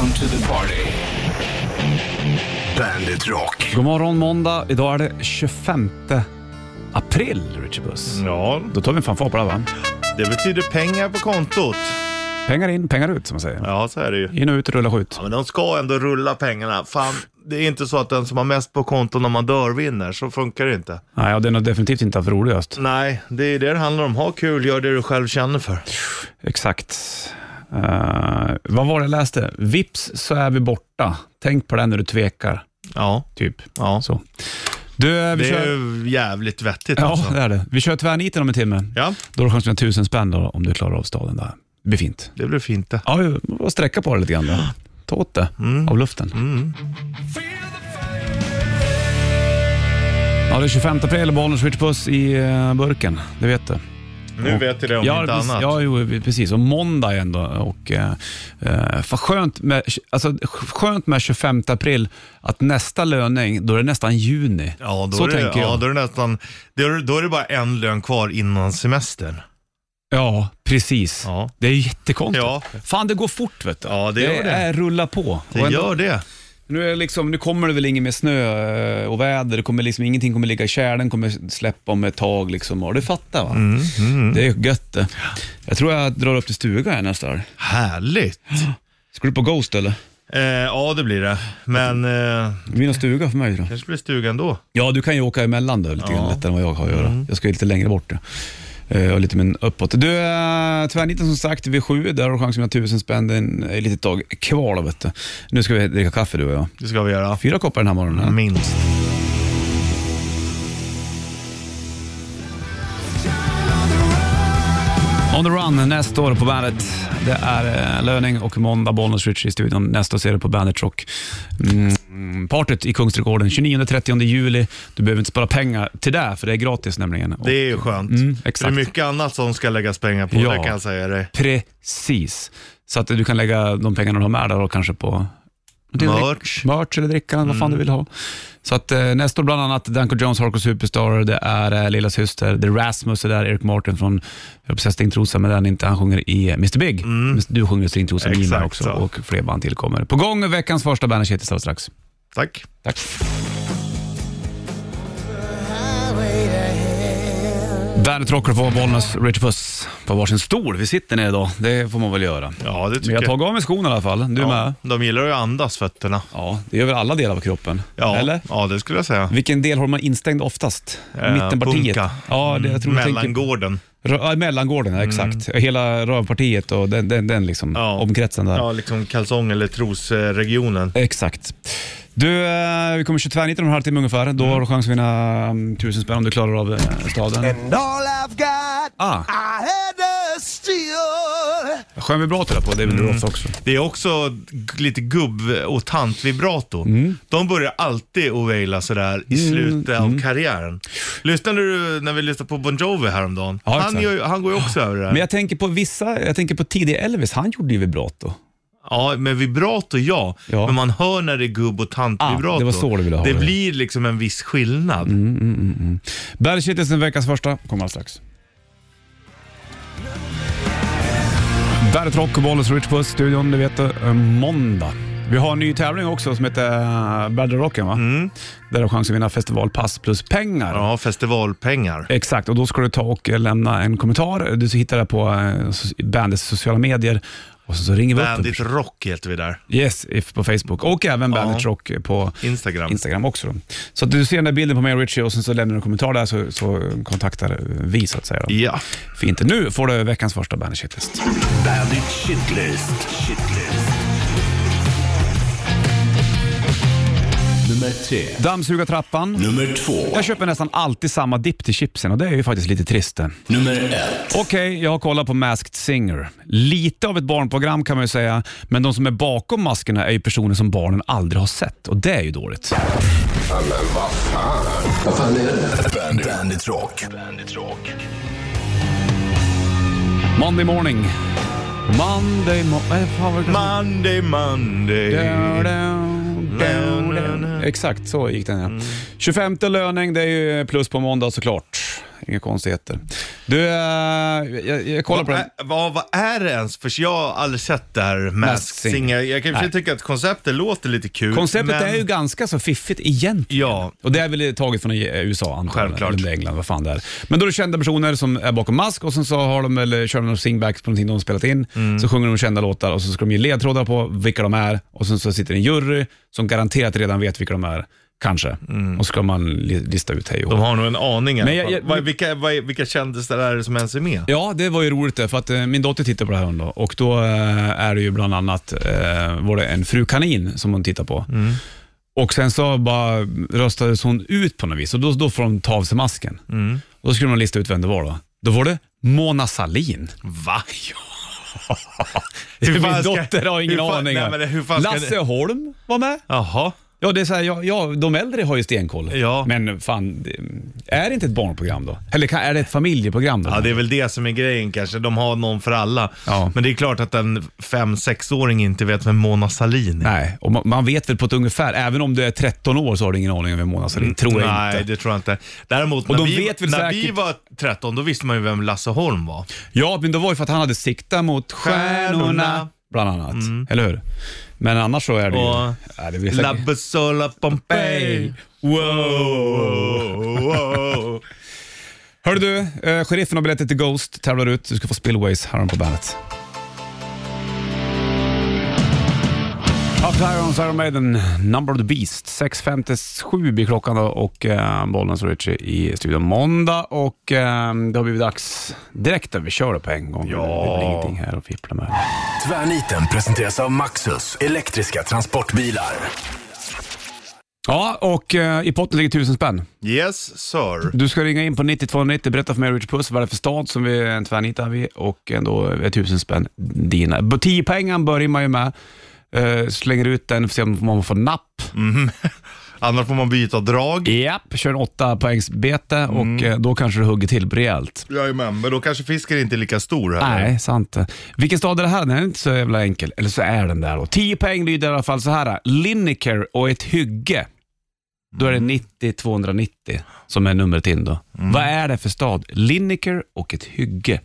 Welcome to the party. Bandit Rock. God morgon måndag. Idag är det 25 april, Richard Buss. Ja, Då tar vi en fanfar på det här, va? det betyder pengar på kontot. Pengar in, pengar ut som man säger. Ja, så är det ju. In och ut, rulla skjut. Ja, men de ska ändå rulla pengarna. Fan, det är inte så att den som har mest på kontot när man dör vinner. Så funkar det inte. Nej, och det är nog definitivt inte haft roligast. Nej, det är det det handlar om. Ha kul, gör det du själv känner för. Exakt. Eh, vad var det jag läste? Vips så är vi borta. Tänk på det när du tvekar. Ja, Typ. ja. Så. Du, eh, vi Det kör... är jävligt vettigt Ja, alltså. det är det. Vi kör tvärniten om en timme. Ja, Då har du chans att tusen spänn då, om du klarar av staden där. Det blir fint. det blir fint det. Ja, vi får sträcka på det lite grann då. Ta åt det av luften. Mm. Ja, det är 25 april, Bollnäs Rich Puss i eh, burken. Det vet du. Nu vet jag det om ja, inte precis, annat. Ja, jo, precis. Och måndag ändå. Och, eh, eh, för skönt, med, alltså, skönt med 25 april att nästa löning, då är det nästan juni. Ja, då Så är det, tänker jag. Ja, då är det nästan, då är, då är det bara en lön kvar innan semestern. Ja, precis. Ja. Det är jättekonstigt. Ja. Fan, det går fort vet du. Ja, det gör det. är rulla på. Det ändå- gör det. Nu, är det liksom, nu kommer det väl inget med snö eh, och väder, det kommer liksom, ingenting kommer ligga i kärlen, kommer släppa om ett tag. Liksom, och du fattar va? Mm, Det är gött det. Jag tror jag drar upp till stugan här nästa år. Härligt. Ska du på Ghost eller? Eh, ja, det blir det. Men eh, Det blir någon stuga för mig då. kanske blir stugan då. Ja, du kan ju åka emellan då, lite grann lättare än vad jag har att göra. Jag ska ju lite längre bort. Ja. Eh, Och lite men uppåt. Du, äh, tvärniten som sagt vid sju, där har du chans att vinna tusen spänn. Det är ett litet tag kvar vet du. Nu ska vi dricka kaffe du och jag. Det ska vi göra. Fyra koppar den här morgonen. Minst. On the run nästa år på bandet. Det är eh, löning och måndag, Bollnäs Richie i studion. Nästa ser du på Bandet Rock. Mm, partyt i Kungsträdgården 29-30 juli. Du behöver inte spara pengar till det, för det är gratis nämligen. Det är ju skönt. Mm, det är mycket annat som ska läggas pengar på, Ja. det kan jag säga dig. Precis. Så att du kan lägga de pengarna du har med och kanske på Merch. merch eller dricka, vad fan du vill ha. Så att eh, nästa år bland annat Danko Jones, Hardcore Superstar, det är eh, Lilla Syster, The Rasmus är där, Erik Martin från, jag höll på Stringtrosa, men den inte, han sjunger i Mr Big. Du sjunger Stringtrosa, med Exakt också så. och fler band tillkommer. På gång veckans första Bandage strax. Tack. Tack. Bandet rockar på Bollnäs, Rich Puss på varsin stol. Vi sitter ner idag, det får man väl göra. Ja, det Men tycker jag har jag. tagit av mig skorna i alla fall. Du med? De gillar ju att andas fötterna. Ja, det gör väl alla delar av kroppen? Ja, Eller? ja det skulle jag säga. Vilken del har man instängd oftast? Eh, Mittenpartiet? punka. Ja, det, jag tror du tänker... Mellangården. Rö- Ja, mellangården, ja, exakt. Hela rövpartiet och den, den, den liksom, Ja. omkretsen där. Ja, liksom kalsong eller trosregionen. Exakt. Du, eh, vi kommer 22.19 om en halvtimme ungefär. Då har du chans att vinna um, tusen spänn om du klarar av eh, staden. And all I've got, Ah, I had to steal. sjöng vi bra till det på David Roth också. Det är också g- lite gubb och tant-vibrato. Mm. De börjar alltid att waila sådär i slutet av karriären. Lyssnade du när vi lyssnade på Bon Jovi häromdagen? Ja, han, exakt. gör, ju- han går ju också över det här. Men jag tänker på vissa, jag tänker på tidig Elvis, han gjorde ju vibrato. Ja, med vibrato ja. Ja. Men man hör när det är gubb och tant-vibrato. Ah, det var så du ville ha Det det. Mm. blir liksom en viss skillnad. Bandit Shitlisten veckans första, kommer alldeles strax. Bandet Rock och Bollnäs Rich Puss, studion, det vet du, eh, måndag. Vi har en ny tävling också som heter uh, Battle Rocken va? Där du har chans att vinna festivalpass plus pengar. Ja, festivalpengar. Exakt, och då ska du ta och eh, lämna en kommentar. Du hittar det på eh, bandets sociala medier och så, så ringer vi upp Bandit dem. Rock heter vi där. Yes, if på Facebook och även Bandit Rock på Instagram. Instagram också. Då. Så att du ser den där bilden på mig och Richie och sen så lämnar du en kommentar där så, så kontaktar vi så att säga. Då. Ja. Fint. Nu får du veckans första Bandit Shitlist. Bandit Shitlist. Shitlist. Nummer tre. Dammsugartrappan. Nummer två. Jag köper nästan alltid samma dipp till chipsen och det är ju faktiskt lite trist det. Nummer ett. Okej, jag har kollat på Masked Singer. Lite av ett barnprogram kan man ju säga, men de som är bakom maskerna är ju personer som barnen aldrig har sett och det är ju dåligt. Bandit, Bandit Rock. Bandit Rock. Monday morning. Monday morning... Monday, Monday. Exakt, så gick den ja. Mm. 25 löning, det är ju plus på måndag såklart inga konstigheter. Du, eh, jag, jag kollar på Vad den. är, vad, vad är det ens? För jag har aldrig sett det här Masked Masked Singer. Singer. Jag kan Nej. tycka att konceptet låter lite kul. Konceptet men... är ju ganska så fiffigt egentligen. Ja. Och det är väl taget från USA antagligen. Självklart. Eller England, vad fan det är. Men då är det kända personer som är bakom mask och sen så har de, eller kör de singbacks på någonting de har spelat in. Mm. Så sjunger de kända låtar och så ska de ge ledtrådar på vilka de är och sen så sitter en jury som garanterat redan vet vilka de är. Kanske. Och så ska man li- lista ut hej och Mm. De har nog en aning i alla Men jag- fall. jag- Vad- vilka, vilka kändisar är det som ens är med? Ja, det var ju roligt det, för att eh, min dotter tittar på det här då, och då eh, är det ju bland annat eh, var det en fru kanin som hon tittar på. Mm. Och sen så bara röstades hon ut på något vis och då, då får de ta av sig masken. Mm. Och då skulle man lista ut vem det var då. Då var det Mona Sahlin. Va? Min fan ska- dotter har ingen hur fan- aning. nej, men hur fan ska Lasse Holm var med. Jaha. Ja, det är så här, ja, ja, de äldre har ju stenkoll. Ja. Men fan, det- är det inte ett barnprogram då? Eller kan- är det ett familjeprogram då? Ja, det är väl det som är grejen kanske. De har någon för alla. Ja. Men det är klart att en 5-6-åring inte vet vem Mona Sahlin är. Nej, och man, man vet väl på ett ungefär, även om du är 13 år så har du ingen aning om vem Mona Sahlin tror jag Nej, inte. det tror jag inte. Däremot, Och när, de vi, vet väl när vi säkert- var 13, då visste man ju vem Lasse Holm var. Ja, men det var ju för att han hade siktat mot stjärnorna, Stjärnorna. bland annat. Eller hur? Men annars så är det ju... Ja, det blir La. Bussola Pompeii. Wow, wow. Hörru du, eh, sheriffen har biljetter till Ghost, tävlar ut. Du ska få Spillways här på bandet. Irons, Iron Maiden, Number of the Beast. 6.57 blir klockan då och eh, Bollnäs och Richie i studion måndag och eh, det har blivit dags direkt att vi kör det på en gång. Ja. Det väl ingenting här att fippla med. Tvärniten presenteras av Maxus, elektriska transportbilar. Ja, och eh, i potten ligger tusen spänn. Yes, sir. Du ska ringa in på 9290, berätta för mig Rich Puss vad det är för stad som vi en tvärnitar vi och ändå är tusen spänn dina. B- 10 pengar börjar man ju med. Uh, slänger ut den för att se om man får napp. Annars får man byta drag. Japp, kör en 8 poängsbete Mm. och eh, då kanske du hugger till rejält. Jajamän, men då kanske fisken inte är lika stor heller. Nej, sant. Vilken stad är det här? Den är inte så jävla enkel. Eller så är den där då. 10 poäng lyder i alla fall så här. Lineker och ett hygge. Då är det 90-290 som är numret in då. Vad är det för stad? Lineker och ett hygge.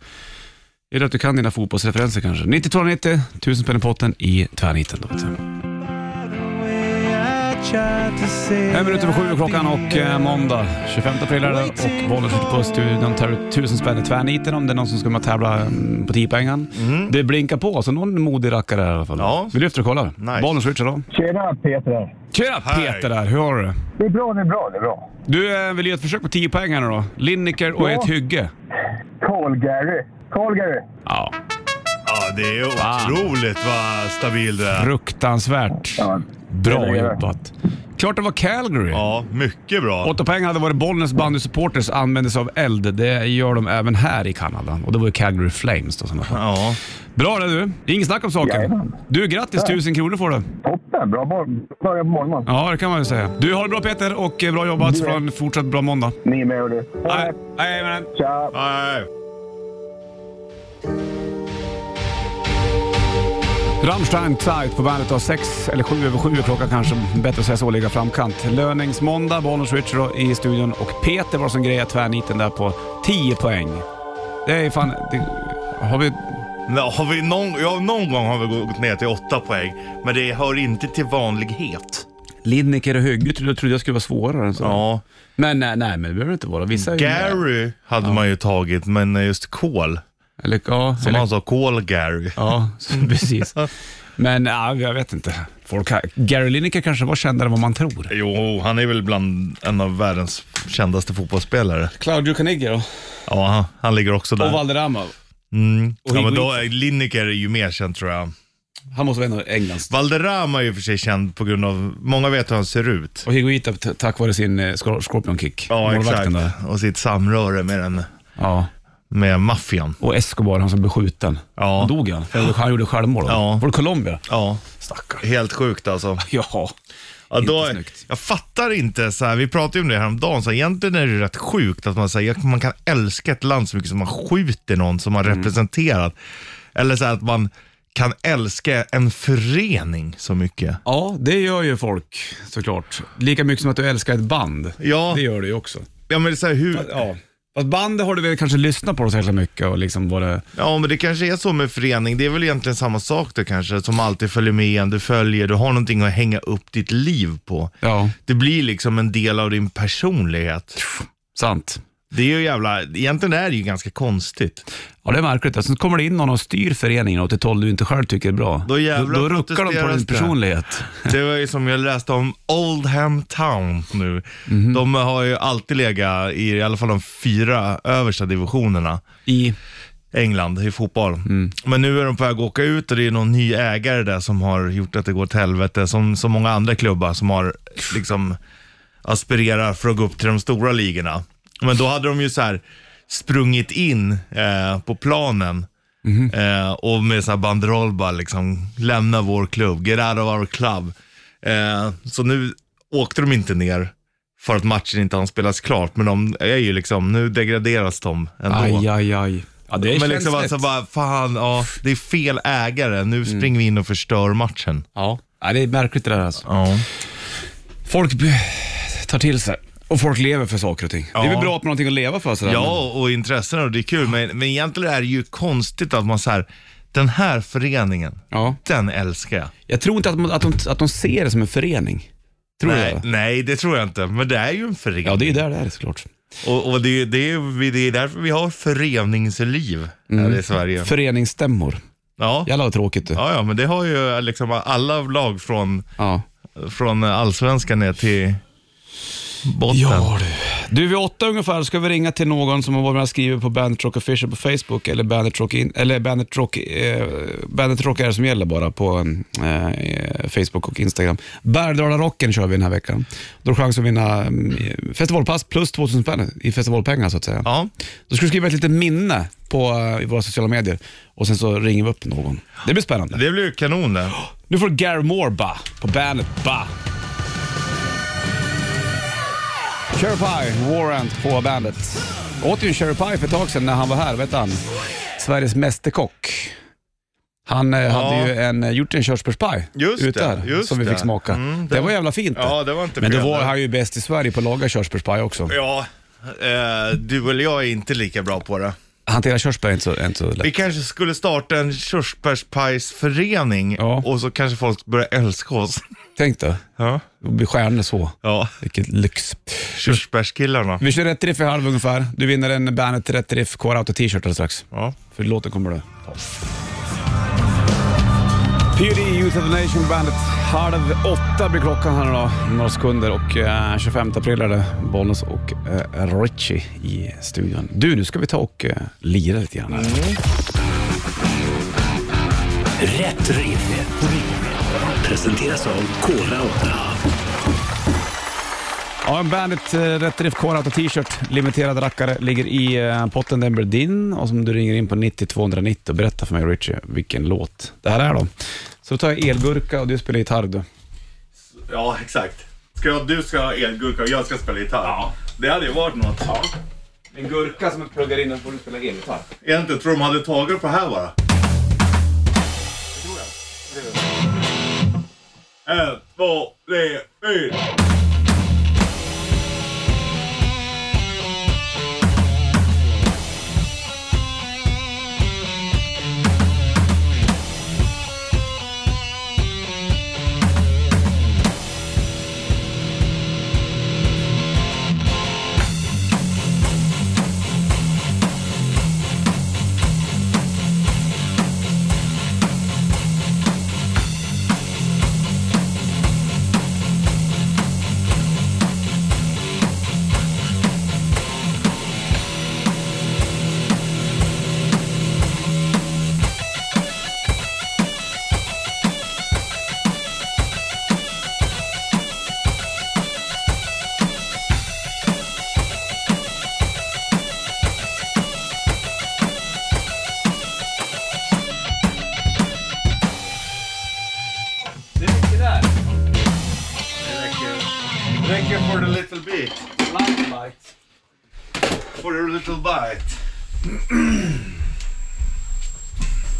Är det att du kan dina fotbollsreferenser kanske? 90-290, 1000 spänn i potten i tvärniten. Då. En minut över sju klockan och eh, måndag 25 april är det och bollen skjuter på studion tar ut tusen spänn i tvärniten om det är någon som ska med och tävla mm, på 10 pengen. Det blinkar på, så någon modig rackare här i alla fall. Ja. Vi lyfter och kollar. Nice. Bollen switchar då. Tjena, Peter här. Tjena Hej. Peter där, hur har du det? Det är bra, det är bra, det är bra. Du eh, vill ge ett försök på 10 poäng här nu då. Lineker och Ja. ett hygge. Call-Gary. Call-Gary. Ja, Ja, det är Fan. otroligt vad stabil det är. fruktansvärt Ja. bra det är det. jobbat. Klart det var Calgary. Ja, mycket bra. Åtta poäng hade varit Bollnäs bandysupporters använde sig av eld. Det gör de även här i Kanada. Och det var ju Calgary Flames då. som var. Ja. Bra det du. Inget snack om saken. Jajamän. Du, grattis. Tusen kronor får du. Toppen. Bra bor- början på morgonen. Ja, det kan man väl säga. Du, har det bra Peter och eh, bra jobbat. Du en fortsatt bra måndag. Ni är med och du. Nej, nej, men... Tja. Nej. Rammstein Zeit på bandet har sex eller sju över sju är klockan kanske. Bättre att säga så, ligga framkant. Löningsmåndag, Bonus Richard i studion och Peter var som grejer tvärniten där på 10 poäng. Det är fan... Det, har vi... Nej, Har vi någon, ja, någon gång har vi gått ner till åtta poäng, men det hör inte till vanlighet. Lineker och Hygge trodde, trodde jag skulle vara svårare än så. Ja. Men nej, nej, men det behöver inte vara. Vissa Gary hade man ju tagit, men just Cole, Eller, ja, som eller, han sa, Cole Gary. ja så- precis. Men ja, jag vet inte. Folk, Gary Lineker kanske var kändare än vad man tror. Jo, han är väl bland en av världens kändaste fotbollsspelare. Claudio Caniggia då? Ja, han, han ligger också Och där. Valderrama. Mm. och Ja, men då, är- Lineker är ju mer känd tror jag. Han måste vara en av Englands. Valderrama är ju för sig känd på grund av, många vet hur han ser ut. Och Higuita tack vare sin eh, scorpion kick. Ja, exakt. där. Och sitt samröre med, den, Ja. Med maffian. Och Escobar, han som blev skjuten. Ja. Han dog han. Han gjorde självmål. då. Ja. Var det Colombia? Ja, Stackarn. helt sjukt alltså. Ja. Ja, då, jag fattar inte, så här, vi pratade ju om det häromdagen, så här, egentligen är det rätt sjukt att man, säger man kan älska ett land så mycket som man skjuter någon som man Mm. representerat. Eller så här, att man kan älska en förening så mycket. Ja, det gör ju folk såklart. Lika mycket som att du älskar ett band. Ja. Det gör du ju också. Ja men så här, hur, Ja. Fast bandet har du väl kanske lyssnat på så jäkla mycket och liksom både... Ja, men det kanske är så med förening. Det är väl egentligen samma sak det kanske, som alltid följer med en. Du följer, du har någonting att hänga upp ditt liv på. Ja, Det blir liksom en del av din personlighet. sant. Det är ju jävla, egentligen är det ju ganska konstigt. Ja, det är märkligt. Sen kommer det in någon och styr föreningen åt ett håll du inte själv tycker är bra. Då då, då ruckar de på din personlighet. Det var ju som jag läste om Oldham Town nu. De har ju alltid legat i i alla fall de fyra översta divisionerna. I... England i fotboll. Men nu är de på väg att åka ut och det är någon ny ägare där som har gjort att det går åt helvete. Som så många andra klubbar som har liksom aspirerar för att gå upp till de stora ligorna. Men då hade de ju så här sprungit in eh, på planen eh, och med så här banderoll bara liksom lämna vår klubb, get out of our club. Eh, så nu åkte de inte ner för att matchen inte har spelats klart, men de är ju liksom, nu degraderas de ändå. Aj, aj, aj. Ja, det Men känns liksom alltså bara, fan, ja, det är fel ägare. Nu springer vi in och förstör matchen. Ja. ja, det är märkligt det där alltså. Ja. Folk tar till sig och folk lever för saker och ting. Det är Ja. väl bra att man har någonting att leva för sådär. Ja, och intressen och det är kul. Men, men egentligen är det ju konstigt att man så här, den här föreningen, ja. den älskar jag. Jag tror inte att, man, att, de, att de ser det som en förening. Tror du nej, det? nej, det tror jag inte. Men det är ju en förening. Ja, det är där det är såklart. Och, och det, det, är, det är därför vi har föreningsliv här i Sverige. Föreningsstämmor. Ja. Jävlar vad tråkigt det. Ja, ja, men det har ju liksom alla lag från, Ja. från allsvenskan ner till botten. Ja du. Du, vid åtta ungefär ska vi ringa till någon som har varit med och skrivit på Bandit Rock Official på Facebook eller Bandit Rock, in, eller Bandit Rock, eh, Bandit Rock är det som gäller bara på eh, Facebook och Instagram. Bergdala Rocken kör vi den här veckan. Då har du chans att vinna mm, festivalpass plus 2000 spänn i festivalpengar så att säga. Ja. Då ska du skriva ett litet minne på, eh, i våra sociala medier och sen så ringer vi upp någon. Det blir spännande. Det blir ju kanon det. Nu får du Gary Moore ba, på bandet ba. Cherry Pie, Warrant på bandet. Jag åt ju en Cherry Pie för ett tag sedan när han var här, vet han? Sveriges mästerkock. Han eh, hade ju en, eh, gjort en körsbärspaj Just ute det, här, just som vi det. fick smaka. Mm, det, det- var jävla fint Ja, det var inte Men då fel. var han ju bäst i Sverige på att laga körsbärspaj också. Ja, eh, du eller jag är inte lika bra på det. Hantera körsbär är inte så, är inte så lätt. Vi kanske skulle starta en körsbärspajsförening Ja. och så kanske folk börjar älska oss. Tänk då, Ja, att bli stjärnor så. ja. Vilket lyx. körsbärskillarna. Vi kör rätt riff i halv ungefär. Du vinner en Bandet Rätt Riff Core Auto t-shirt alldeles strax. Ja. För låten kommer du ta. PUD, Youth of the Nation Bandet. Halv åtta blir klockan här då, några sekunder och eh, 25 april är det Bollnäs och eh, Richie i studion. Du, nu ska vi ta och eh, lira lite grann. här. Rätt riff. Presenteras av Kora 8. Ja, en Bandet eh, Rätt Riff Core Auto t-shirt, limiterad rackare, ligger i eh, potten. Den blir din och som du ringer in på 90 290 och berättar för mig Richie vilken låt det här är då. Så då tar jag elgurka och du spelar gitarr du. ja, exakt. Ska jag, du ska ha elgurka och jag ska spela gitarr? Ja. Det hade ju varit något. Ja. En gurka som pluggar in och får du spela elgitarr. Egentligen tror de hade tagit på det här bara. En, två, tre, fyra. Det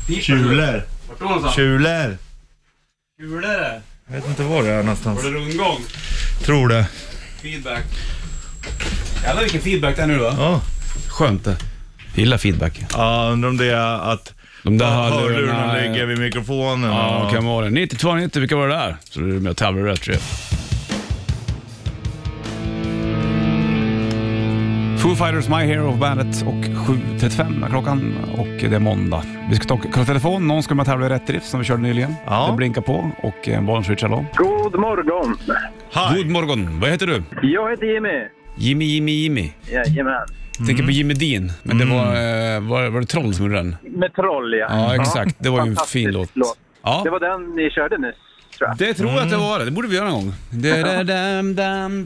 Kulor. Vart då någonstans? Kulor. Jag vet inte var det är någonstans. Var det rundgång? Tror det. Feedback. Jävlar vilken feedback det är nu va? Ja. Skönt det. Gillar feedback. Ja, undrar om det är att De där hörlurarna ligger vid mikrofonen. Ja, och- kan vara det. 9290, vilka var det där? Så du är med och tävlar i rätt riff. Foo Fighters, My Hero på bandet och 7.35 är klockan och det är måndag. Vi ska ta kolla telefon. Någon ska med tävla i rätt riff som vi körde nyligen. Ja. Det blinkar på och bollen switchar då. God morgon! Hi. God morgon. Vad heter du? Jag heter Jimmy. Jimmy, Jimmy, Jimmy. Jajamän. Tänker på Jimmy Dean, men det var, eh, var, var det Troll som gjorde den? Med troll, ja. Ja, exakt. Det var ju en fin låt. låt. Ja. Det var den ni körde nyss, tror jag. Det tror jag att det var det. Det borde vi göra någon gång. Dam,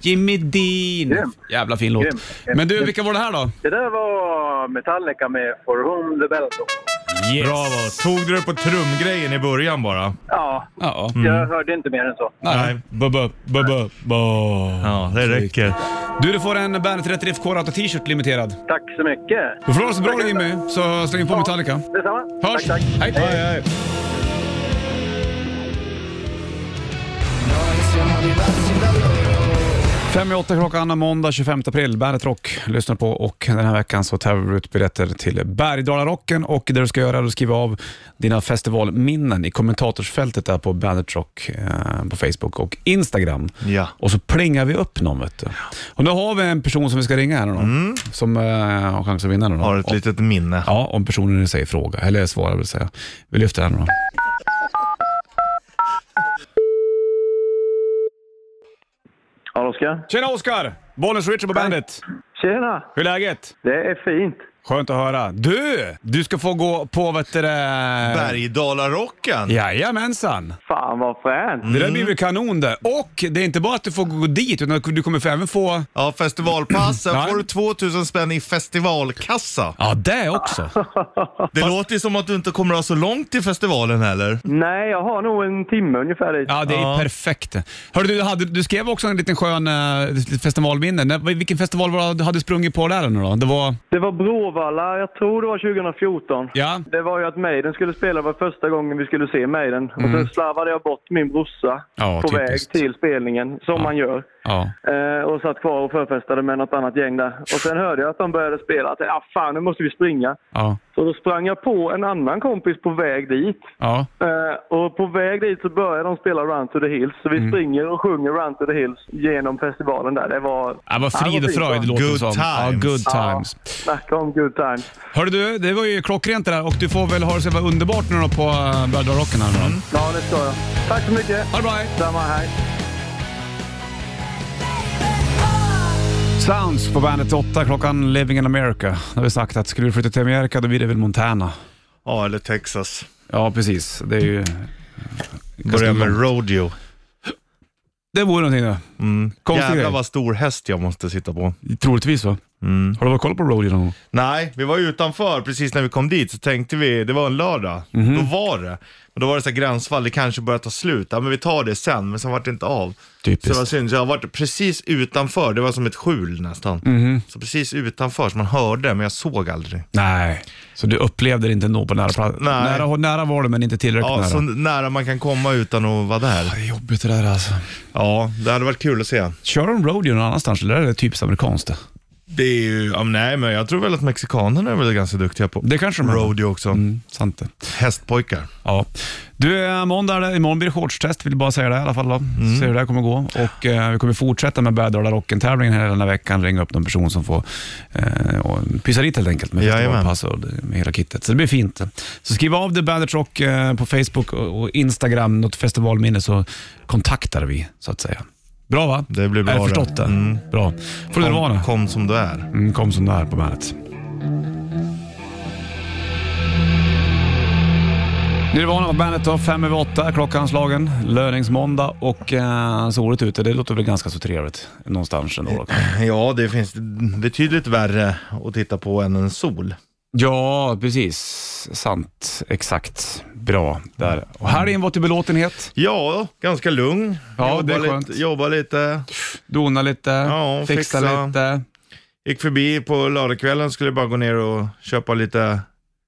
Jimmy Dean. Grym. Jävla fin låt. Grym. Men du, vilka var det här då? Det där var Metallica med For Whom the Bell Tolls. Yes. Bravo. Tog du det på trumgrejen i början bara? Ja, Ja. jag hörde inte mer än så. Nej. Bubba, bubba, bubba. Ja, det räcker. Du, du får en Bandet Rätt Riff Core Auto T-shirt limiterad. Tack så mycket. Du får ha det så bra Jimmy, så släng på Metallica. Detsamma. Hörs! Tack, tack. Hej! hej. Fem i åtta klockan måndag 25 april. Bandet Rock lyssnar på och den här veckan så tävlar vi ut biljetter till Bergdala-rocken och det du ska göra är att skriva av dina festivalminnen i kommentatorsfältet där på Bandet Rock eh, på Facebook och Instagram. Ja. Och så plingar vi upp någon vet du. Och nu har vi en person som vi ska ringa här nu då, som eh, har chans att vinna nu då. Har ett litet minne. Ja, om personen säger fråga, eller svarar vill säga. Vi lyfter den då. Oskar. Tjena Oskar! Bollnäs Richard på bandet. Tjena! Hur är läget? Det är fint. Skönt att höra. Du! Du ska få gå på, vet du det... Bergdalarocken. Jajamensan! Fan vad fränt. Det där blir väl kanon det. Och det är inte bara att du får gå dit, utan du kommer få även få... Ja, festivalpass. Sen får du 2000 spänn i festivalkassa. Ja, det också. Det låter ju som att du inte kommer att ha så långt till festivalen heller. Nej, jag har nog en timme ungefär dit. Ja, det är Ja. perfekt. Hörru, du, hade, du skrev också en liten skön uh, festivalminne. Vilken festival var du hade sprungit på där nu då? Det var... Det var Bråvalla, jag tror det var 2014. Ja. Det var ju att Maiden skulle spela, det var första gången vi skulle se Maiden. Och sen slarvade jag bort min brorsa Mm. Ja, på typiskt. väg till spelningen, som man gör. Ja. Eh, och satt kvar och förfestade med något annat gäng där. Och sen hörde jag att de började spela. Jag tänkte, ah, fan nu måste vi springa. Ja. Så då sprang jag på en annan kompis på väg dit. Ja. Eh, och på väg dit så började de spela Run to the Hills. Så vi Mm. springer och sjunger Run to the Hills genom festivalen där. Det var... Det var frid och fröjd låter Good som. Ja, times. good Ja. times. Snacka om good times. Hörru du, det var ju klockrent det där och du får väl ha det så jävla underbart nu då på uh, Rocken här då. Ja, det ska jag. Tack så mycket. Ha det bra, hej. Samma, hej. Sounds på bandet 8 klockan Living in America. Då har vi sagt att skulle du flytta till Amerika då blir det väl Montana. Ja, eller Texas. Ja, precis. Det är ju... Börja med rodeo. Det vore någonting det. Mm. Jävlar grej. vad stor häst jag måste sitta på. Troligtvis va? Mm. Har du varit koll på Rodeo någon gång? Nej, vi var utanför precis när vi kom dit så tänkte vi, det var en lördag, Mhm. då var det. Och då var det så här gränsfall, det kanske börjar ta slut. Ja men vi tar det sen, men sen vart det inte av. Så det var Typiskt. synd, så jag har varit precis utanför, det var som ett skjul nästan. Mhm. Så precis utanför, så man hörde, men jag såg aldrig. Nej, så du upplevde det inte nå på nära plats? Nej. Nära, nära var det men inte tillräckligt Ja, nära. så nära man kan komma utan att vara där. Det är jobbigt det där alltså. Ja, det hade varit kul att se. Kör de rodeo någon annanstans eller är det typiskt amerikanskt? Det? Är ju, ja, nej men jag tror väl att mexikanerna är väl ganska duktiga på Det kanske de är. rodeo också. Mm, sant det. Hästpojkar. Ja. Du, eh, måndag är det. Imorgon blir det shortstest, vill bara säga det i alla fall. Då. Mm. Se hur det här kommer gå. Och eh, Vi kommer fortsätta med Bärdala Rocken-tävlingen hela den här veckan. Ringa upp någon person som får eh, och pyssa dit helt enkelt med Jajamän. festivalpass och det- med hela kittet. Så det blir fint. Så skriv av det Bandet Rock eh, på Facebook och, och Instagram, något festivalminne, så kontaktar vi så att säga. Bra va? Det blir bra Är det förstått det? Mm. Bra. får du vara Kom, kom som du är. Mm, kom som det är på bandet. Nirvana på bandet då, fem över åtta, klockan slagen, löningsmåndag och eh, soligt ute. Det låter väl ganska så trevligt någonstans ändå. Då. Ja, det finns betydligt värre att titta på än en sol. Ja, precis. Sant. Exakt. Bra där. Och helgen var till belåtenhet. Ja, ganska lugn. Ja, jobba det är lite, skönt. Jobba lite. Dona lite, Ja, fixa, fixa. lite. Gick förbi på lördagskvällen, skulle bara gå ner och köpa lite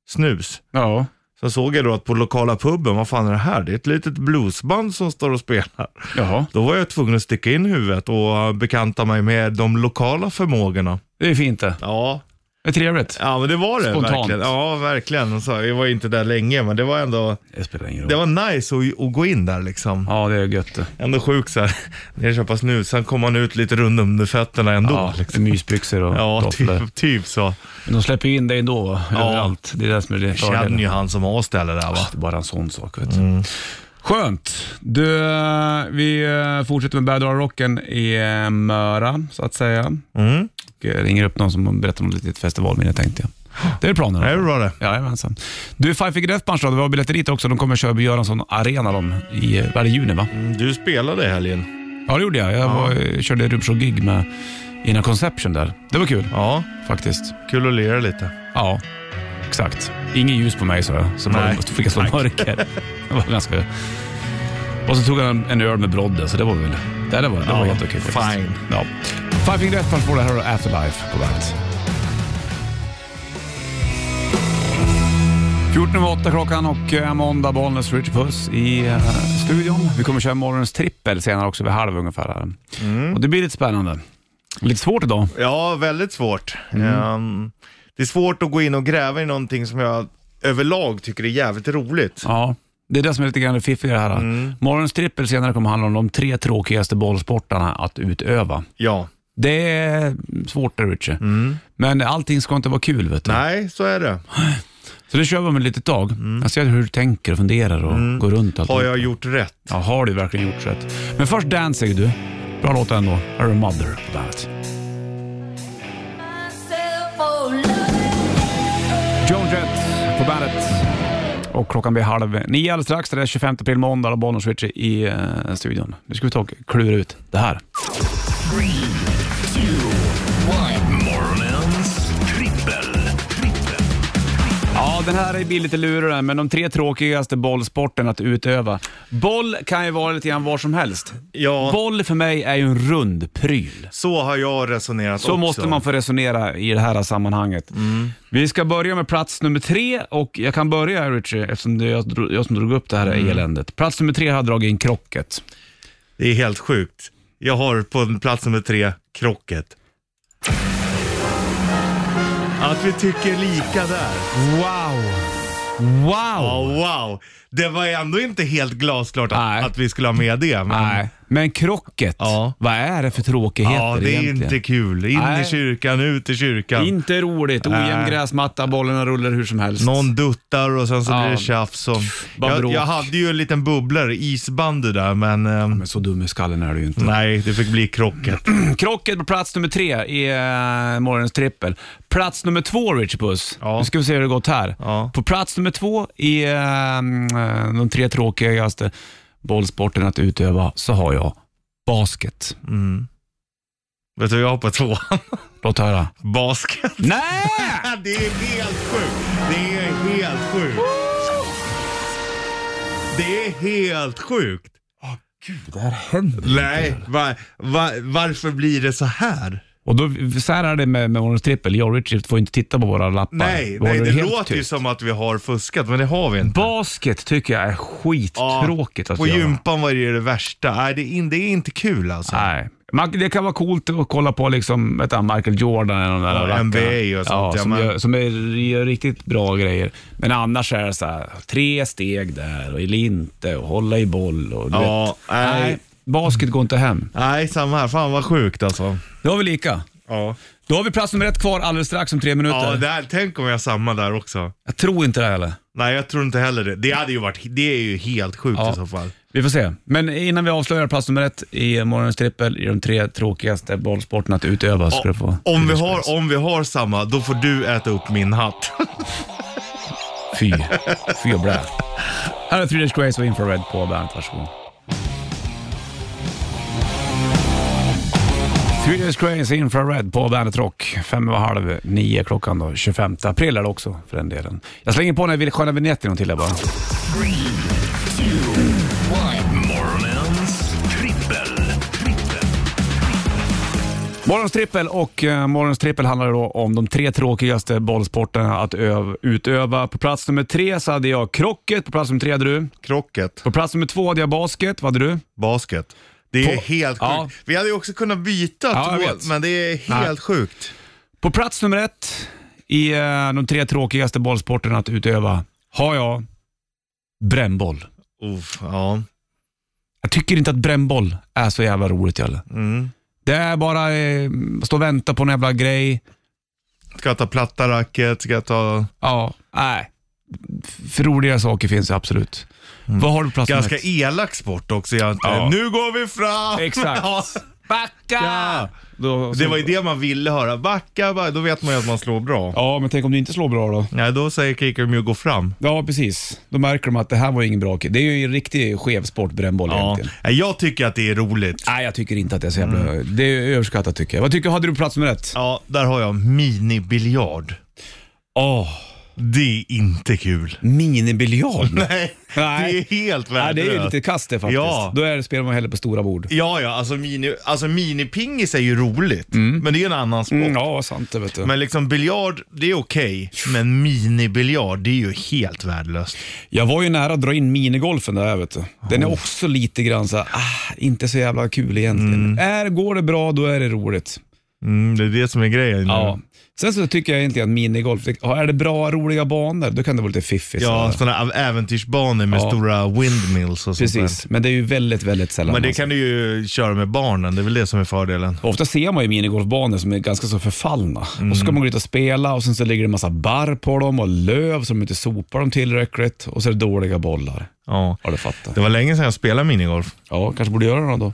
snus. Ja. Sen såg jag då att på lokala puben, vad fan är det här? Det är ett litet bluesband som står och spelar. Jaha. Då var jag tvungen att sticka in huvudet och bekanta mig med de lokala förmågorna. Det är fint det. Ja, Det är trevligt. ja men det var det Spontant. verkligen. Ja, verkligen. Så jag var inte där länge, men det var ändå, Det spelar ingen roll. det var nice att, att gå in där liksom. Ja, det är gött det. Ändå sjukt så här, när jag köpa snus, sen kom man ut lite rund under fötterna ändå. Ja, liksom. mysbyxor och Ja, typ, typ så. Men de släpper ju in dig ändå va? Ja. överallt. Det är det som är det Jag känner ju han som har stället där va. Det är bara en sån sak. Vet du. Mm. Skönt. Du, eh, vi eh, fortsätter med Bad Rocken i eh, Möra, så att säga. Mm. Och ringer upp någon som berättar om ett litet festivalminne tänkte jag. Det är planen. Det är bra det. Jajamensan. Du, Five Finger Death Punch då, vi har biljetter dit också. De kommer köra på Göransson Arena de, i, vad juni va? Mm, Du spelade i helgen. Ja, det gjorde jag. Jag var, eh, körde Rubshow-gig med innan Conception där. Det var kul Ja, faktiskt. kul att lira lite. Ja, exakt. Ingen ljus på mig sa jag, så Nej. då fick jag slå mörker. Det var ganska... Och så tog han en öl med Brodde, så det var väl... Det, där var, det var Ja, helt okej faktiskt. fine. Ja. Five Finger Death Punch får det här och Afterlife på bandet. 14 över 8 klockan och eh, måndag Bollnäs Rich Puss i eh, studion. Vi kommer köra morgonens trippel senare också vid halv ungefär. Här. Mm. Och det blir lite spännande. Lite svårt idag. Ja, väldigt svårt. Mm. Ehm, det är svårt att gå in och gräva i någonting som jag överlag tycker är jävligt roligt. Ja, det är det som är lite grann det fiffiga här. Mm. Morgonens trippel senare kommer handla om de tre tråkigaste bollsportarna att utöva. Ja, Det är svårt där Richie. Men allting ska inte vara kul vet du. Mm. nej, så är det. Så det kör vi om ett litet tag. Jag ser hur du tänker och funderar och går runt. Allt Mm. Har jag gjort rätt? Ja, har du verkligen gjort rätt. Men först Danzig du. Bra låt ändå. Är Mother på bandet. På bandet. Och klockan blir halv nio alldeles strax. Det är 25 april måndag och Bollnäs Switch i eh, studion. Nu ska vi ta och klura ut det här. Morgonens den här blir lite lurig men de tre tråkigaste bollsporterna att utöva. Boll kan ju vara lite grann var som helst. Ja, Boll för mig är ju en rund pryl. så har jag resonerat Så också. måste man få resonera i det här sammanhanget. Vi ska börja med plats nummer tre och jag kan börja Richie, eftersom det är jag, jag som drog upp det här eländet. Plats nummer tre har jag dragit in krocket. Det är helt sjukt. Jag har på plats nummer tre, krocket. Att vi tycker lika där. Wow! Wow! Ja, wow. Det var ändå inte helt glasklart Nej. att, att vi skulle ha med det. Men, Nej, men krocket, Ja. vad är det för tråkigheter ja, det är egentligen? inte kul. In Nej. i kyrkan, ut i kyrkan. Inte roligt. Ojämn Nej. gräsmatta, bollarna rullar hur som helst. Någon duttar och sen så Ja. blir det tjafs. Och... Bara Jag, bråk. jag hade ju en liten bubblare, isbandy där, men, ehm, Men så dum i skallen är du ju inte. nej, det fick bli krocket. Krocket på plats nummer tre i uh, morgonens trippel. Plats nummer två, Richie Puss. Ja. Nu ska vi se hur det gått här. Ja. På plats nummer två i eh, de tre tråkigaste bollsporterna att utöva så har jag basket. Mm. Vet du jag har på tvåan? Låt höra. Basket. Nej! Det är helt sjukt. Det är helt sjukt. Det är helt sjukt. Det här händer Nej, va, va, varför blir det så här? Och då, så här är det med, med morgonens trippel. Jag och Richie får inte titta på våra lappar. Nej, nej det låter ju tyst. som att vi har fuskat, men det har vi inte. Basket tycker jag är skittråkigt att På göra. gympan var det det värsta. Nej, det är, in, det är inte kul alltså. Nej. Man, det kan vara coolt att kolla på liksom, vet du, Michael Jordan eller de där Ja. NBA och sånt, Ja, ja, som, gör, som är, gör riktigt bra grejer. Men annars är det så här, tre steg där och inte och hålla i boll. Och, Ja, vet. nej. Basket går inte hem. Nej, samma här. Fan vad sjukt alltså. Då har vi lika. Ja, Då har vi plats nummer ett kvar alldeles strax om tre minuter. ja där, tänk om jag har samma där också. Jag tror inte det heller. Nej, jag tror inte heller det. Det hade ju varit, det är ju helt sjukt Ja. i så fall. Vi får se. Men innan vi avslöjar plats nummer ett i morgonens trippel i de tre tråkigaste bollsporterna att utöva ska du få... Om vi, har, om vi har samma, då får du äta upp min hatt. Fy. Fy och blä. Här är Three Days Grace och Infrared på bandet. Varsågod. Three Days Grace Infrared på Bandet Rock. Fem och halv nio klockan då. 25 april är det också för den delen. Jag slänger på den här sköna vignetten till er bara. Morgonens trippel. trippel. Morgons trippel och uh, morgons trippel handlar då om de tre tråkigaste bollsporterna att öv, utöva. På plats nummer tre så hade jag krocket, på plats nummer tre hade du. Krocket, På plats nummer två hade jag basket, vad hade du? basket. Det är På- helt sjukt. Ja. Vi hade ju också kunnat byta Ja, jag men det är helt Nej. sjukt. På plats nummer ett i uh, de tre tråkigaste bollsporterna att utöva har jag brännboll. Uff, ja. Jag tycker inte att brännboll är så jävla roligt Jalle. Mm. Det är bara eh, stå och vänta på en jävla grej. Ska jag ta platta racket, ska jag ta... Ja, nej. För roliga saker finns det absolut. Vad har du på plats nummer Ganska ett? elak sport också egentligen. Ja. Nu går vi fram! Exakt. Backa! Då, Det var ju det man ville höra. Backa, då vet man ju att man slår bra. Ja, men tänk om du inte slår bra då? Nej, då säger kickern ju gå fram. Ja, precis. Då märker de att det här var ingen bra kick. Det är ju en riktig skevsport, brännboll Ja. egentligen. Nej, Jag tycker att det är roligt. Nej, jag tycker inte att det är så jävla... Det är överskattat tycker jag. Vad tycker hade du plats nummer ett? Ja, där har jag minibiljard. Åh, Det är inte kul. minibiljard. Nej, Nej. det är helt Nej, värdelöst. det är ju lite kast det faktiskt. Ja. Då är det, spelar man hellre på stora bord. Ja, ja, alltså, mini, alltså minipingis är ju roligt, men det är en annan sport. Mm, ja, sant det vet du. Men liksom biljard, det är okej, men minibiljard, det är ju helt värdelöst. Jag var ju nära att dra in minigolfen där vet du. Den är också lite grann så här, ah, inte så jävla kul egentligen. Är, går det bra, då är det roligt. Mm, det är det som är grejen. nu. Ja. Sen så tycker jag egentligen att minigolf, det- är det bra, roliga banor, då kan det vara lite fiffigt. Ja, så här. sådana äventyrsbanor med Ja. stora windmills och sånt Precis, där. men det är ju väldigt, väldigt sällan. Men det man kan du ju köra med barnen, det är väl det som är fördelen. Ofta ser man ju minigolfbanor som är ganska så förfallna. Och så ska man gå dit och spela och sen så ligger det en massa barr på dem och löv som inte sopar dem tillräckligt och så är det dåliga bollar. Ja. Ja, du fattar. Det var länge sedan jag spelade minigolf. Ja, kanske borde göra det då.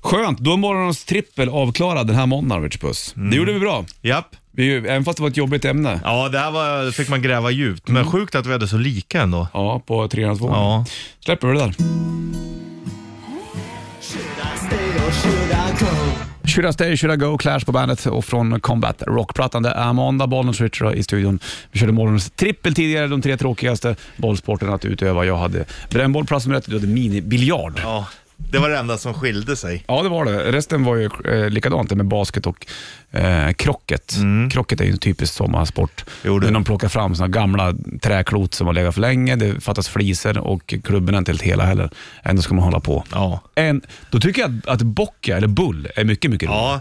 Skönt, då är morgonens trippel avklarad den här måndagen, Rich Puss. Det gjorde vi bra. Japp. Vi, även fast det var ett jobbigt ämne. Ja, det här var, fick man gräva djupt. Men sjukt att vi hade så lika ändå. Ja, på 302. Ja. Släpper vi det där. Should I stay, should I go? Clash på bandet och från Combat Rockplattan. Det är måndag, Bollnäs Richard i studion. Vi körde morgonens trippel tidigare, de tre tråkigaste bollsporterna att utöva. Jag hade brännboll, plats nummer ett, du hade minibiljard. ja. Det var det enda som skilde sig. Ja, det var det. Resten var ju eh, likadant med basket och eh, krocket. Krocket är ju en typisk sommarsport. Mm. Jo, de plockar fram såna gamla träklot som har legat för länge, det fattas fliser och klubben är inte helt hela heller. Ändå ska man hålla på. Ja. En, då tycker jag att, att bocka, eller bull, är mycket, mycket roligare. Ja.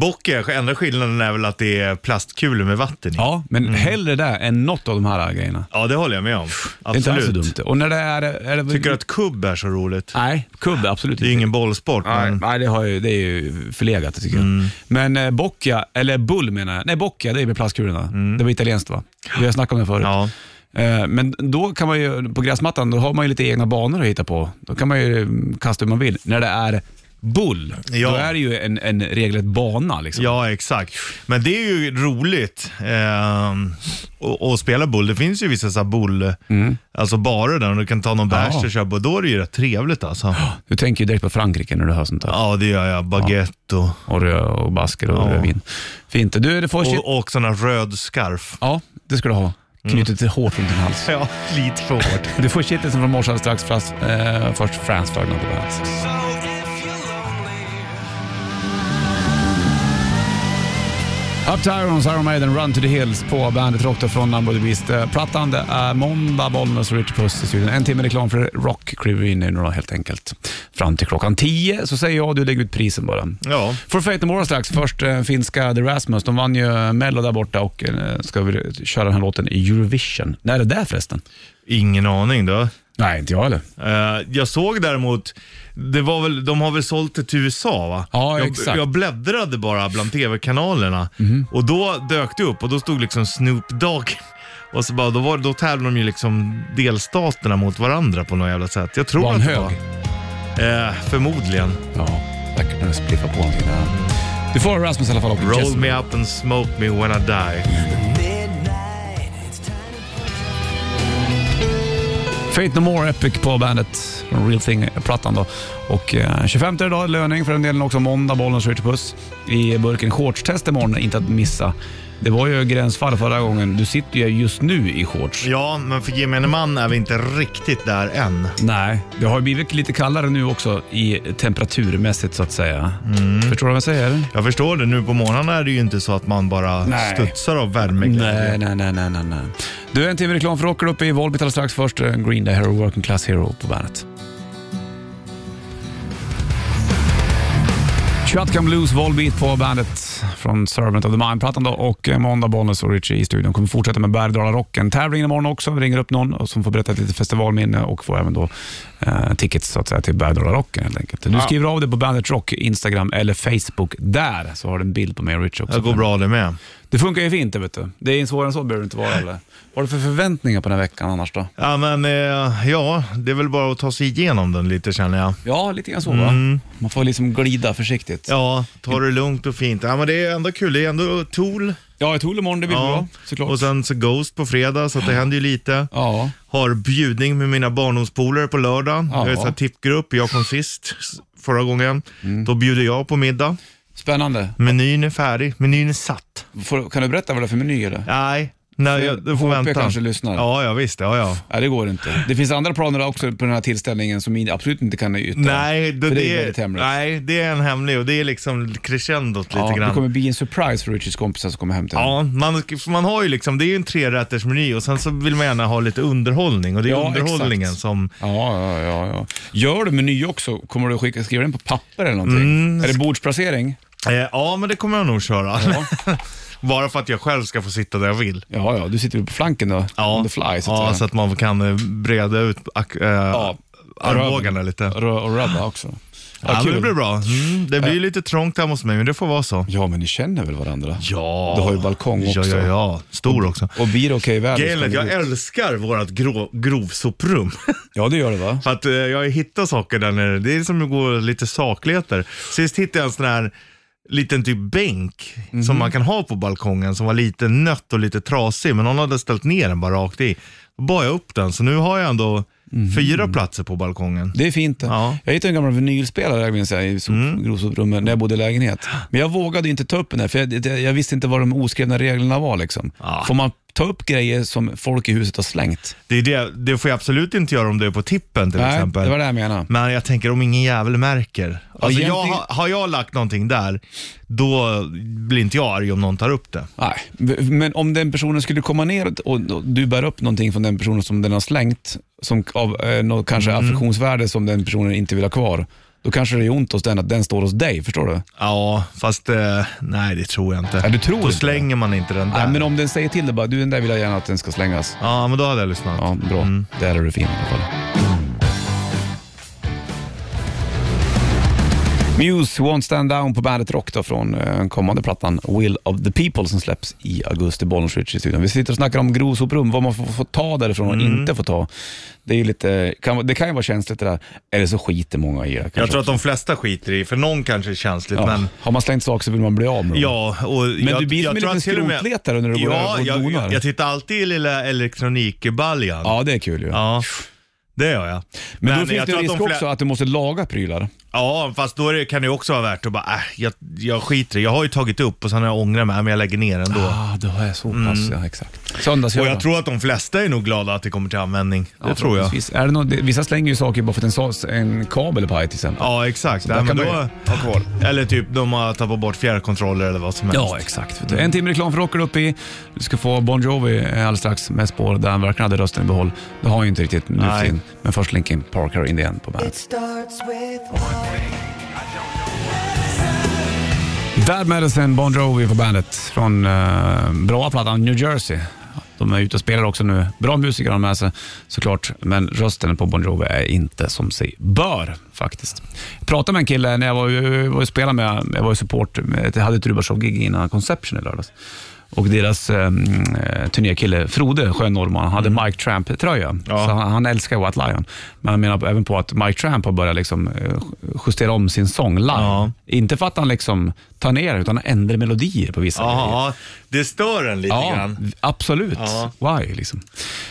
Bocke, enda skillnaden är väl att det är plastkulor med vatten i. Ja, men hellre det än något av de här grejerna. Ja, det håller jag med om. Det är inte alls så Absolut. dumt. Och när det är... är det, Tycker du att kubb är så roligt? Nej, kubb absolut Det är inte. ingen bollsport, Nej, men... nej det, har ju, det är ju förlegat tycker jag. Men eh, boccia, eller bull menar jag. Nej, boccia det är med plastkulorna. Det var italienskt va? Vi har snackat om det förut. Ja. Eh, Men då kan man ju, på gräsmattan, då har man ju lite egna banor att hitta på. Då kan man ju kasta hur man vill. När det är bull, Ja. då är det ju en, en regelrätt bana. Liksom. Ja, exakt. Men det är ju roligt ehm, att- spela bull. Det finns ju vissa så bull, alltså barer där du kan ta någon bärs Ja. och köpa. Då är det ju rätt trevligt alltså. Du tänker ju direkt på Frankrike när du hör sånt där. Ja, det gör jag. Baguette och, Och rö och basker och Ja. rödvin. Fint. Du, det får och, och sån röd scarf. Ja, det ska du ha. Knutet till hårt runt din hals. Ja, lite för hårt. Du får shitlisten från alldeles strax. Fast, eh, först Frans Ferdinand på bandet. Up to Irons, Iron Maiden, Run to the Hills på bandet Rock från Number of the Beast. Eh, det är måndag, Bollnäs och Rich Puss i studion. En timme reklam för rock kliver vi in i nu då helt enkelt. Fram till klockan 10 så säger jag du lägger ut prisen bara. Ja, For Fate No More strax. Först eh, finska The Rasmus. De vann ju Mello där borta och eh, ska vi köra den här låten i Eurovision. När är det där förresten? ingen aning då. Nej, inte jag heller. Eh, jag såg däremot, det var väl, de har väl sålt det till USA va? Ja, jag, exakt. Jag bläddrade bara bland tv-kanalerna och då dök det upp och då stod liksom Snoop Dogg och så bara, då, var, då tävlade de ju liksom delstaterna mot varandra på något jävla sätt. Jag tror Var att det hög? var. Eh, förmodligen. Ja, läckert när det spliffar på någonting där. Du får Rasmus i alla fall Roll me up and smoke me when I die. Fate No More Epic på bandet från Real Thing-plattan då. Och eh, 25 idag, löning för den delen också måndag, Bollnäs Ritchie Puss. I burken shortstest imorgon, inte att missa. Det var ju gränsfall förra gången. Du sitter ju just nu i shorts. Ja, men för gemene man är vi inte riktigt där än. Nej, det har ju blivit lite kallare nu också i temperaturmässigt så att säga. Mm. Förstår du vad jag säger? Jag förstår det. Nu på morgonen är det ju inte så att man bara Nej. studsar av värmeglädje. Nej, nej, nej, nej, nej, nej. Du, är en timme reklam för rocker uppe i Volbit alldeles strax. Först eh, Green Day Hero, Working Class Hero på bandet. Shotgun Blues, Volbeat på bandet från Servant of the Mind-plattan då och eh, måndag Bollnäs och Richie i studion. Kommer fortsätta med Bergdala Rocken. Tävlingen imorgon också. Vi ringer upp någon som får berätta ett litet festivalminne och får även då eh, tickets så att säga, till Bergdala Rocken helt enkelt. Du skriver av det på Bandet Rock, Instagram eller Facebook. Där så har du en bild på mig och Richie också. Det går bra det med. Det funkar ju fint det vet du. Det är svårare än så behöver det inte vara eller? Vad har du för förväntningar på den här veckan annars då? Ja, men eh, ja, det är väl bara att ta sig igenom den lite känner jag. Ja, lite grann så va? Man får liksom glida försiktigt. Ja, ta det lugnt och fint. Ja, men det är ändå kul. Det är ändå Tool. Ja, Tool imorgon, det blir bra såklart. Och sen så Ghost på fredag, så att det händer ju lite. Ja, Har bjudning med mina barndomspolare på lördag. Ja. Jag är så här tippgrupp, jag kom sist förra gången. Mm. Då bjuder jag på middag. spännande. Menyn är färdig, menyn är satt. Får, kan du berätta vad det är för meny eller? Nej, nej jag, du får HP vänta. kanske lyssnar. Ja, ja visst. Ja, ja. Nej, det går inte. Det finns andra planer också på den här tillställningen som absolut inte kan yta. Nej, det, för det är väldigt hemligt. nej, det är en hemlig och det är liksom crescendot lite ja, grann. det kommer bli en surprise för Richies kompisar som kommer hem till Ja, man, man har ju liksom, det är ju en trerättersmeny och sen så vill man gärna ha lite underhållning och det är Ja, underhållningen exakt. som... Ja, ja, ja, ja. Gör du meny också, kommer du skicka, skriva den på papper eller någonting? Mm. Är det bordsplacering? Eh, ja, men det kommer jag nog köra. Bara för att jag själv ska få sitta där jag vill. Ja, ja, du sitter ju på flanken då, on the fly så att ja säga. så att man kan eh, breda ut ak- äh, armbågarna lite. Och rubba också. Ja, Ja, det blir bra. Mm, det blir ju lite trångt hemma hos mig, men det får vara så. Ja, men ni känner väl varandra? Ja. Du har ju balkong också. Ja, ja, ja. Stor också. Och blir det okej väder Grejen jag ut. älskar vårt grå, grovsoprum. Ja, det gör det va? För att eh, jag har hittat saker där nere. Det är som att gå lite sakligheter. Sist hittade jag en sån här liten typ bänk Mhm. som man kan ha på balkongen som var lite nött och lite trasig. Men någon hade ställt ner den bara rakt i. Då bar jag upp den, så nu har jag ändå fyra platser på balkongen. Mhm. Det är fint. Ja. Jag hittade en gammal vinylspelare minns jag, i Mm. grovsoprummet när jag bodde i lägenhet. Men jag vågade inte ta upp den där, för jag, jag, jag visste inte vad de oskrivna reglerna var. Liksom. Ja. Får man ta upp grejer som folk i huset har slängt? Det, är det, det får jag absolut inte göra om du är på tippen till Nej, exempel. det var det jag menade. Men jag tänker om ingen jävel märker. Alltså jag, egentligen- har- har jag lagt någonting där, då blir inte jag arg om någon tar upp det. Nej, men om den personen skulle komma ner och, och du bär upp någonting från den personen som den har slängt, som av eh, något kanske Mm. affektionsvärde som den personen inte vill ha kvar, då kanske det är ont hos den att den står hos dig, förstår du? Ja, fast eh, nej det tror jag inte. Ja, du tror då inte slänger man inte den där. Nej, men om den säger till dig bara, du den där vill jag gärna att den ska slängas. Ja, men då hade jag lyssnat. Ja, bra. Mm. Där är du fin i alla fall. Muse Won't Stand Down på bandet Rock då från eh, kommande plattan Will of the People som släpps i augusti, Bollnäs i studion. Vi sitter och snackar om grovsoprum, vad man får, får ta därifrån och Mm. inte får ta. Det, är lite, kan, det kan ju vara känsligt det där, eller så skiter många i det. Jag tror att också. de flesta skiter i, för någon kanske är känsligt, ja. men Har man slängt saker så vill man bli av med dem. Ja, och Men du blir som en tror liten att till och med- skrotletare när du går ja, och jag, donar. jag, jag tittar alltid i lilla elektronikbaljan. Ja, det är kul ju. Ja, det gör jag. Men, då finns jag det risk också att du måste laga prylar. Ja, fast då är det, kan det också vara värt att bara, äh, jag, jag skiter i Jag har ju tagit upp och sen har jag ångrat mig, men jag lägger ner ändå. Ah, då är jag så pass, ja exakt. Söndagsgöra. Och jag tror att de flesta är nog glada att det kommer till användning. Det Ja, tror jag. Är det något, vissa slänger ju saker bara för att en, en kabel är paj till exempel. Ja, exakt. där Nej, kan men man då, ha kvar. Eller typ de har tappat bort fjärrkontroller eller vad som helst. Ja, exakt. En timme reklam för Rocker upp i. Du ska få Bon Jovi alldeles strax med spår där han verkligen hade rösten i behåll. Det har han ju inte riktigt nu. Men först Linkin Park här in igen på bandet. Bad Medicine, Bon Jovi på bandet från uh, bra plattan New Jersey. De är ute och spelar också nu. Bra musiker har de med sig såklart, men rösten på Bon Jovi är inte som sig bör faktiskt. Jag pratade med en kille när jag var, jag var och spelade med, jag var ju support, jag hade ett Rubashov-gig innan Conception i lördags. Och deras eh, turnékille Frode, skönnorrman, hade Mike Tramp-tröja. Mm. Ja. Så han, han älskar White Lion. Men han menar även på att Mike Tramp har börjat liksom, eh, justera om sin sång live. Ja. Inte för att han liksom tar ner utan han ändrar melodier på vissa. Ja, det stör en lite Ja, grann. absolut. Ja. Why liksom.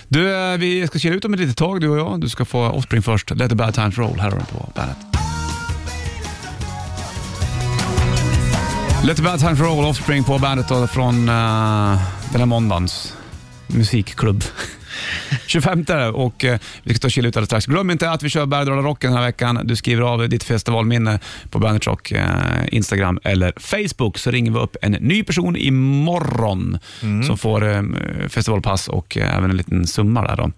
Du, eh, vi ska kila ut om ett litet tag du och jag. Du ska få Offspring först. Let the bad times roll. Här har du på bandet. Let the bad times roll, Offspring på bandet då från uh, den här måndagens musikklubb. 25 och uh, vi ska ta och chilla ut alldeles strax. Glöm inte att vi kör Bergdala Rocken den här veckan. Du skriver av ditt festivalminne på Bandet Rock, uh, Instagram eller Facebook så ringer vi upp en ny person imorgon som får um, festivalpass och uh, även en liten summa där. Då.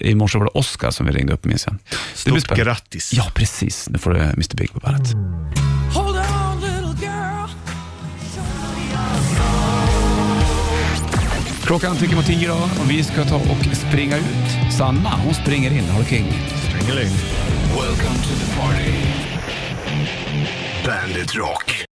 I morse var det Oscar som vi ringde upp minns jag. Det blir Stort grattis. Ja, precis. Nu får du Mr Big på bandet. Klockan tickar mot tio då och vi ska ta och springa ut. Sanna, hon springer in. Du king? Strängeling. Welcome to the party. Bandit Rock.